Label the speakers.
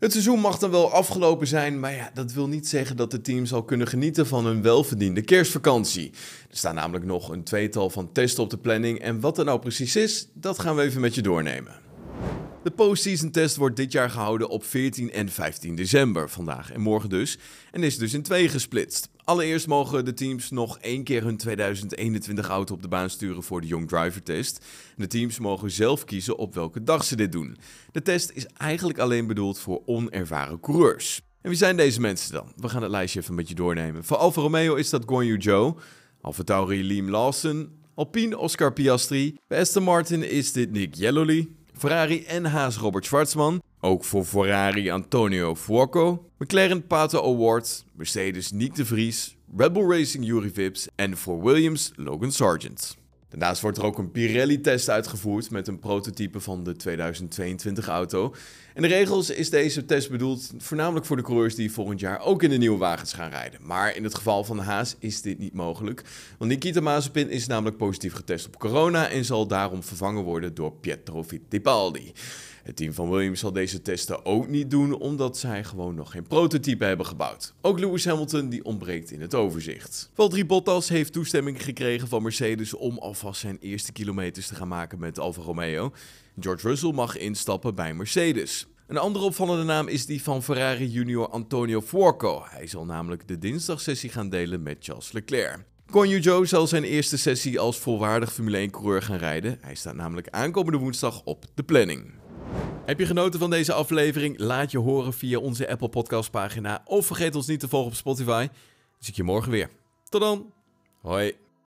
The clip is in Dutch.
Speaker 1: Het seizoen mag dan wel afgelopen zijn, maar ja, dat wil niet zeggen dat de teams al kunnen genieten van hun welverdiende kerstvakantie. Er staan namelijk nog een tweetal van testen op de planning en wat er nou precies is, dat gaan we even met je doornemen. De postseason test wordt dit jaar gehouden op 14 en 15 december, vandaag en morgen dus, en is dus in twee gesplitst. Allereerst mogen de teams nog één keer hun 2021 auto op de baan sturen voor de Young Driver Test. De teams mogen zelf kiezen op welke dag ze dit doen. De test is eigenlijk alleen bedoeld voor onervaren coureurs. En wie zijn deze mensen dan? We gaan het lijstje even een beetje doornemen. Voor Alfa Romeo is dat Guan Yu Alfa Tauri Liam Lawson, Alpine Oscar Piastri, bij Aston Martin is dit Nick Yellowly, Ferrari en Haas Robert Schwartzman. Ook voor Ferrari Antonio Fuoco. McLaren Pato Award. Mercedes Nick de Vries. Red Bull Racing Yuri Vips. En voor Williams Logan Sargent. Daarnaast wordt er ook een Pirelli-test uitgevoerd met een prototype van de 2022 auto. En de regels is deze test bedoeld voornamelijk voor de coureurs die volgend jaar ook in de nieuwe wagens gaan rijden. Maar in het geval van de Haas is dit niet mogelijk, want Nikita Mazepin is namelijk positief getest op corona en zal daarom vervangen worden door Pietro Fittipaldi. Het team van Williams zal deze testen ook niet doen, omdat zij gewoon nog geen prototype hebben gebouwd. Ook Lewis Hamilton die ontbreekt in het overzicht. Valtteri Bottas heeft toestemming gekregen van Mercedes om alvast zijn eerste kilometers te gaan maken met Alfa Romeo. George Russell mag instappen bij Mercedes. Een andere opvallende naam is die van Ferrari junior Antonio Fuoco. Hij zal namelijk de dinsdagsessie gaan delen met Charles Leclerc. Guan Yu zal zijn eerste sessie als volwaardig Formule 1-coureur gaan rijden. Hij staat namelijk aankomende woensdag op de planning. Heb je genoten van deze aflevering? Laat je horen via onze Apple Podcast pagina of vergeet ons niet te volgen op Spotify. Zie ik je morgen weer. Tot dan. Hoi.